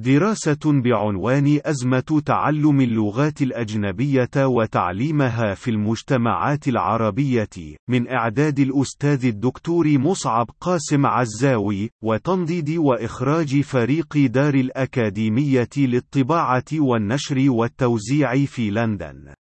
دراسة بعنوان أزمة تعلم اللغات الأجنبية وتعليمها في المجتمعات العربية، من إعداد الأستاذ الدكتور مصعب قاسم عزاوي، وتنضيد وإخراج فريق دار الأكاديمية للطباعة والنشر والتوزيع في لندن.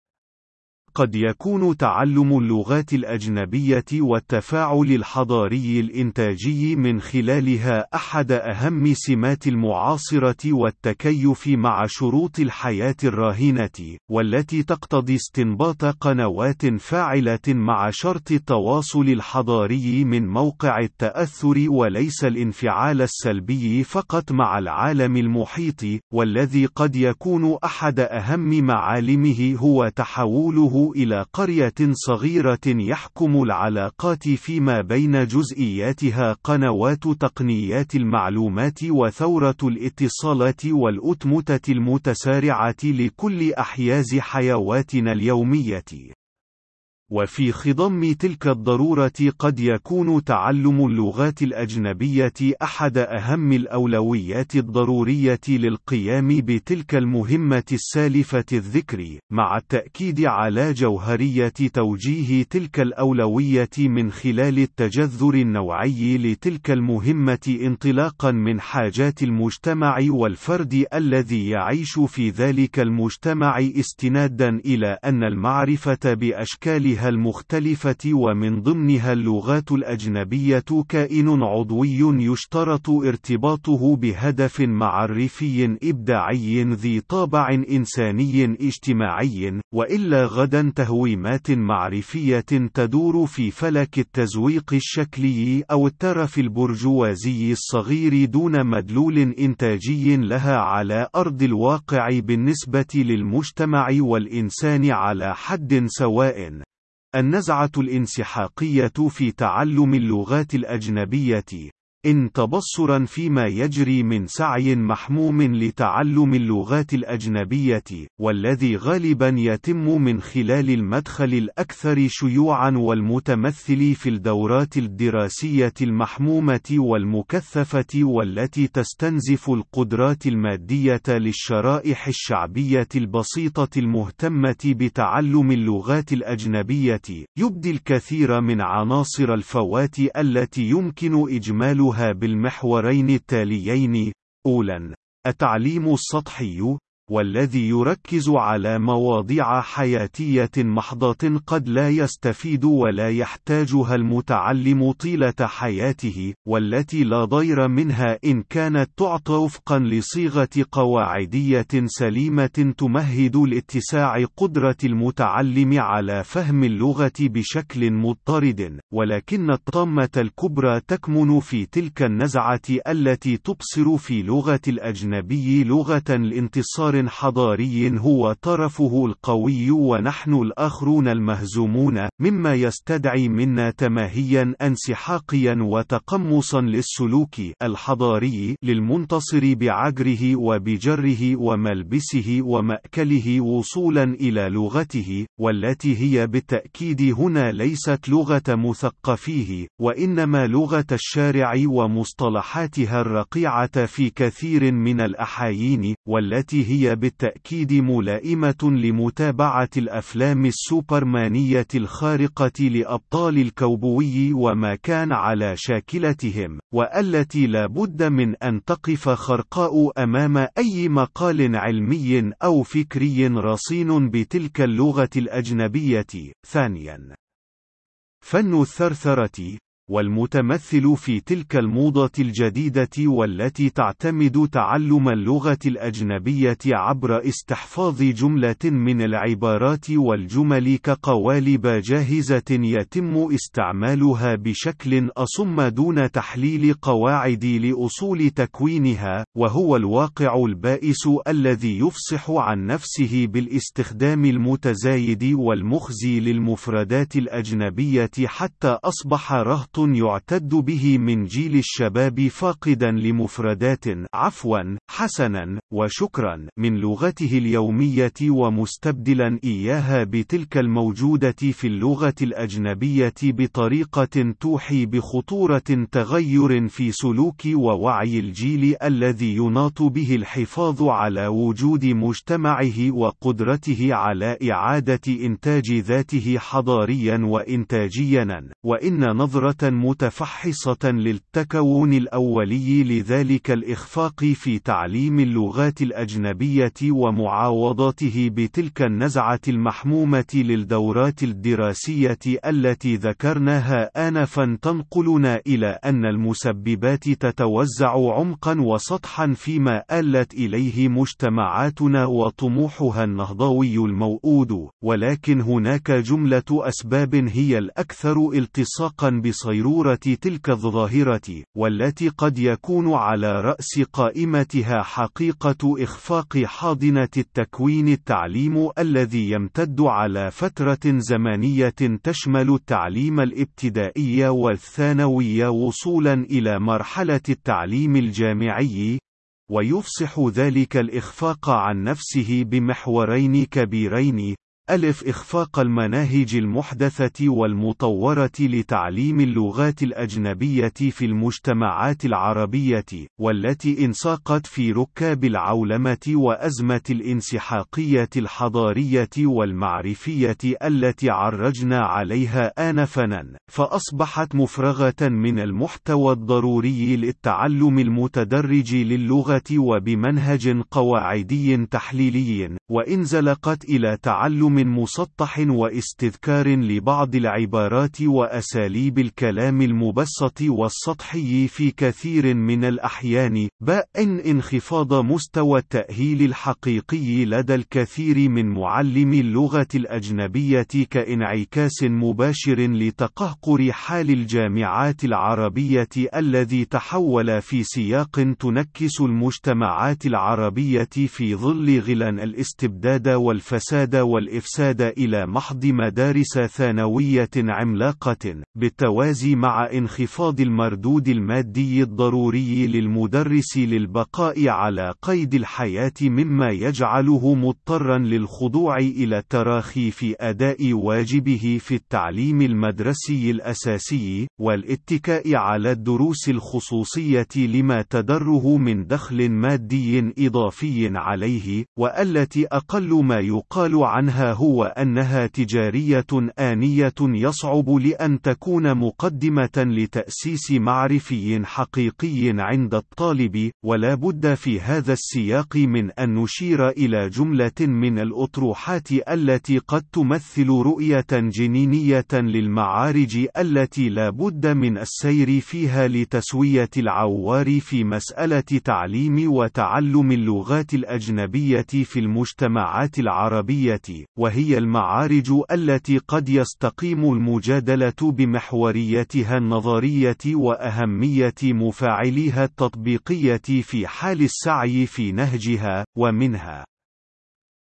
قد يكون تعلم اللغات الأجنبية والتفاعل الحضاري الإنتاجي من خلالها أحد أهم سمات المعاصرة والتكيف مع شروط الحياة الراهنة، والتي تقتضي استنباط قنوات فاعلة مع شرط التواصل الحضاري من موقع التأثر وليس الانفعال السلبي فقط مع العالم المحيط، والذي قد يكون أحد أهم معالمه هو تحوله إلى قرية صغيرة يحكم العلاقات فيما بين جزئياتها قنوات تقنيات المعلومات وثورة الاتصالات والأتمتة المتسارعة لكل أحياز حيواتنا اليومية. وفي خضم تلك الضرورة قد يكون تعلم اللغات الأجنبية أحد أهم الأولويات الضرورية للقيام بتلك المهمة السالفة الذكر، مع التأكيد على جوهرية توجيه تلك الأولوية من خلال التجذر النوعي لتلك المهمة انطلاقا من حاجات المجتمع والفرد الذي يعيش في ذلك المجتمع استنادا إلى أن المعرفة بأشكالها أنواعها المختلفة ومن ضمنها اللغات الأجنبية كائن عضوي يشترط ارتباطه بهدف معرفي إبداعي ذي طابع إنساني اجتماعي، وإلا غدا تهويمات معرفية تدور في فلك التزويق الشكلي أو الترف البرجوازي الصغير دون مدلول إنتاجي لها على أرض الواقع بالنسبة للمجتمع والإنسان على حد سواء. النزعة الانسحاقية في تعلم اللغات الأجنبية. إن تبصرا فيما يجري من سعي محموم لتعلم اللغات الأجنبية، والذي غالبا يتم من خلال المدخل الأكثر شيوعا والمتمثل في الدورات الدراسية المحمومة والمكثفة والتي تستنزف القدرات المادية للشرائح الشعبية البسيطة المهتمة بتعلم اللغات الأجنبية، يبدي الكثير من عناصر الفوات التي يمكن إجمالها بالمحورين التاليين أولاً التعليم السطحي والذي يركز على مواضيع حياتية محضة قد لا يستفيد ولا يحتاجها المتعلم طيلة حياته، والتي لا ضير منها إن كانت تعطى وفقا لصيغة قواعدية سليمة تمهد لاتساع قدرة المتعلم على فهم اللغة بشكل مضطرد، ولكن الطامة الكبرى تكمن في تلك النزعة التي تبصر في لغة الأجنبي لغة الانتصار حضاري هو طرفه القوي ونحن الآخرون المهزومون، مما يستدعي منا تماهيا انسحاقيا وتقمصا للسلوك الحضاري للمنتصر بعجره وبجره وملبسه ومأكله وصولا إلى لغته، والتي هي بالتأكيد هنا ليست لغة مثقفيه، وإنما لغة الشارع ومصطلحاتها الرقيعة في كثير من الأحايين، والتي هي بالتأكيد ملائمة لمتابعة الأفلام السوبرمانية الخارقة لأبطال الكوبوي وما كان على شاكلتهم، والتي لا بد من أن تقف خرقاء أمام أي مقال علمي أو فكري رصين بتلك اللغة الأجنبية. ثانياً، فن الثرثرة والمتمثل في تلك الموضة الجديدة والتي تعتمد تعلم اللغة الأجنبية عبر استحفاظ جملة من العبارات والجمل كقوالب جاهزة يتم استعمالها بشكل أصم دون تحليل قواعد لأصول تكوينها، وهو الواقع البائس الذي يفصح عن نفسه بالاستخدام المتزايد والمخزي للمفردات الأجنبية حتى أصبح رهط يعتد به من جيل الشباب فاقدا لمفردات عفوا حسنا وشكرا من لغته اليومية ومستبدلا إياها بتلك الموجودة في اللغة الأجنبية بطريقة توحي بخطورة تغير في سلوك ووعي الجيل الذي يناط به الحفاظ على وجود مجتمعه وقدرته على إعادة إنتاج ذاته حضاريا وإنتاجيا وإن نظرة متفحصة للتكون الأولي لذلك الإخفاق في تعليم اللغات الأجنبية ومعاوضاته بتلك النزعة المحمومة للدورات الدراسية التي ذكرناها آنفا تنقلنا إلى أن المسببات تتوزع عمقا وسطحا فيما آلت إليه مجتمعاتنا وطموحها النهضوي الموؤود ولكن هناك جملة أسباب هي الأكثر التصاقا بصيرورة تلك الظاهرة والتي قد يكون على رأس قائمتها حقيقة إخفاق حاضنة التكوين التعليم الذي يمتد على فترة زمنية تشمل التعليم الابتدائي والثانوي وصولا إلى مرحلة التعليم الجامعي ويفصح ذلك الإخفاق عن نفسه بمحورين كبيرين ألف إخفاق المناهج المحدثة والمطورة لتعليم اللغات الأجنبية في المجتمعات العربية، والتي انساقت في ركاب العولمة وأزمة الانسحاقية الحضارية والمعرفية التي عرجنا عليها آنفًا، فأصبحت مفرغة من المحتوى الضروري للتعلم المتدرج للغة وبمنهج قواعدي تحليلي، وانزلقت إلى تعلم مسطح واستذكار لبعض العبارات وأساليب الكلام المبسط والسطحي في كثير من الأحيان، باء انخفاض مستوى التأهيل الحقيقي لدى الكثير من معلمي اللغة الأجنبية كإنعكاس مباشر لتقهقر حال الجامعات العربية الذي تحول في سياق تنكس المجتمعات العربية في ظل غلان الاستبداد والفساد والإفساد. الإفساد إلى محض مدارس ثانوية عملاقة، بالتوازي مع انخفاض المردود المادي الضروري للمدرس للبقاء على قيد الحياة مما يجعله مضطرا للخضوع إلى التراخي في أداء واجبه في التعليم المدرسي الأساسي، والاتكاء على الدروس الخصوصية لما تدره من دخل مادي إضافي عليه، والتي أقل ما يقال عنها هو أنها تجارية آنية يصعب لأن تكون مقدمة لتأسيس معرفي حقيقي عند الطالب، ولا بد في هذا السياق من أن نشير إلى جملة من الأطروحات التي قد تمثل رؤية جنينية للمعارج التي لا بد من السير فيها لتسوية العوار في مسألة تعليم وتعلم اللغات الأجنبية في المجتمعات العربية، وهي المعارج التي قد يستقيم المجادلة بمحوريتها النظرية وأهمية مفاعليها التطبيقية في حال السعي في نهجها، ومنها.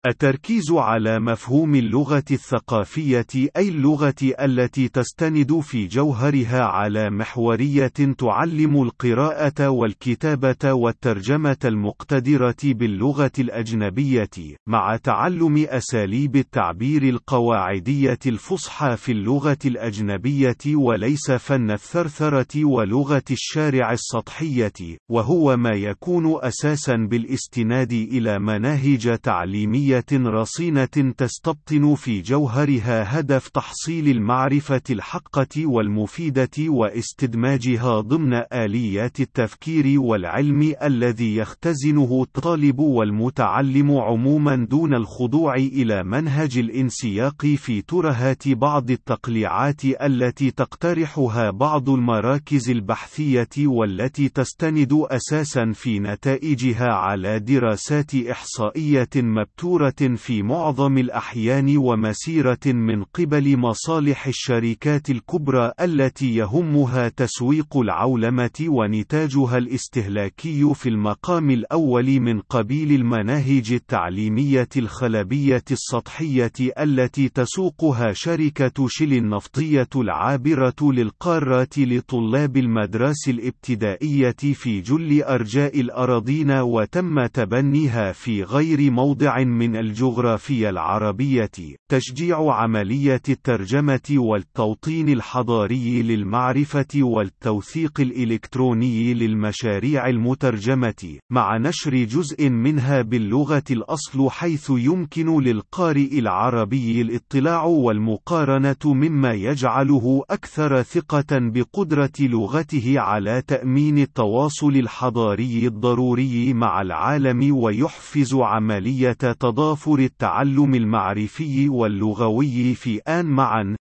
التركيز على مفهوم اللغة الثقافية أي اللغة التي تستند في جوهرها على محورية تعلم القراءة والكتابة والترجمة المقتدرة باللغة الأجنبية، مع تعلم أساليب التعبير القواعدية الفصحى في اللغة الأجنبية وليس فن الثرثرة ولغة الشارع السطحية، وهو ما يكون أساسا بالاستناد إلى مناهج تعليمية رصينة تستبطن في جوهرها هدف تحصيل المعرفة الحقة والمفيدة واستدماجها ضمن آليات التفكير والعلم الذي يختزنه الطالب والمتعلم عموما دون الخضوع إلى منهج الانسياق في ترهات بعض التقليعات التي تقترحها بعض المراكز البحثية والتي تستند أساسا في نتائجها على دراسات إحصائية مبتورة ضرورة في معظم الأحيان ومسيرة من قبل مصالح الشركات الكبرى التي يهمها تسويق العولمة ونتاجها الاستهلاكي في المقام الأول من قبيل المناهج التعليمية الخلبية السطحية التي تسوقها شركة شل النفطية العابرة للقارات لطلاب المدرسة الابتدائية في جل أرجاء الأراضين وتم تبنيها في غير موضع من الجغرافيا العربية تشجيع عملية الترجمة والتوطين الحضاري للمعرفة والتوثيق الإلكتروني للمشاريع المترجمة مع نشر جزء منها باللغة الأصل حيث يمكن للقارئ العربي الاطلاع والمقارنة مما يجعله أكثر ثقة بقدرة لغته على تأمين التواصل الحضاري الضروري مع العالم ويحفز عملية تضافر التعلم المعرفي واللغوي في آن معا.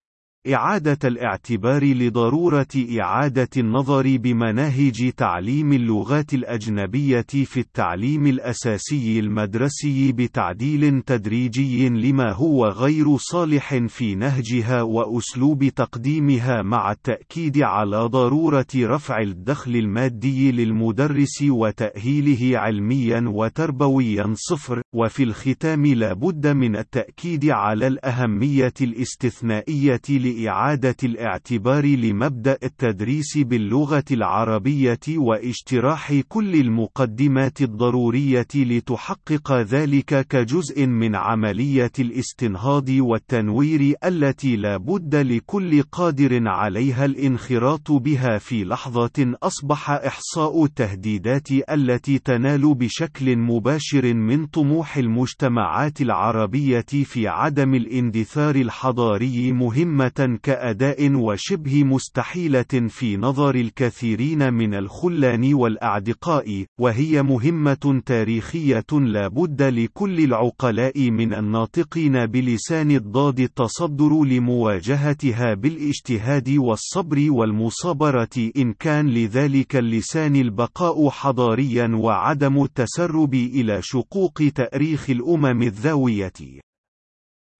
إعادة الاعتبار لضرورة إعادة النظر بمناهج تعليم اللغات الأجنبية في التعليم الأساسي المدرسي بتعديل تدريجي لما هو غير صالح في نهجها وأسلوب تقديمها مع التأكيد على ضرورة رفع الدخل المادي للمدرس وتأهيله علميا وتربويا صفر وفي الختام لابد من التأكيد على الأهمية الاستثنائية لإعادة الاعتبار لمبدأ التدريس باللغة العربية واشتراح كل المقدمات الضرورية لتحقق ذلك كجزء من عملية الاستنهاض والتنوير التي لا بد لكل قادر عليها الانخراط بها في لحظة أصبح إحصاء التهديدات التي تنال بشكل مباشر من طموح المجتمعات العربية في عدم الاندثار الحضاري مهمة كأداء وشبه مستحيلة في نظر الكثيرين من الخلان والأعدقاء، وهي مهمة تاريخية لا بد لكل العقلاء من الناطقين بلسان الضاد التصدر لمواجهتها بالاجتهاد والصبر والمصابرة إن كان لذلك اللسان البقاء حضاريا وعدم التسرب إلى شقوق تأريخ الأمم الذاوية.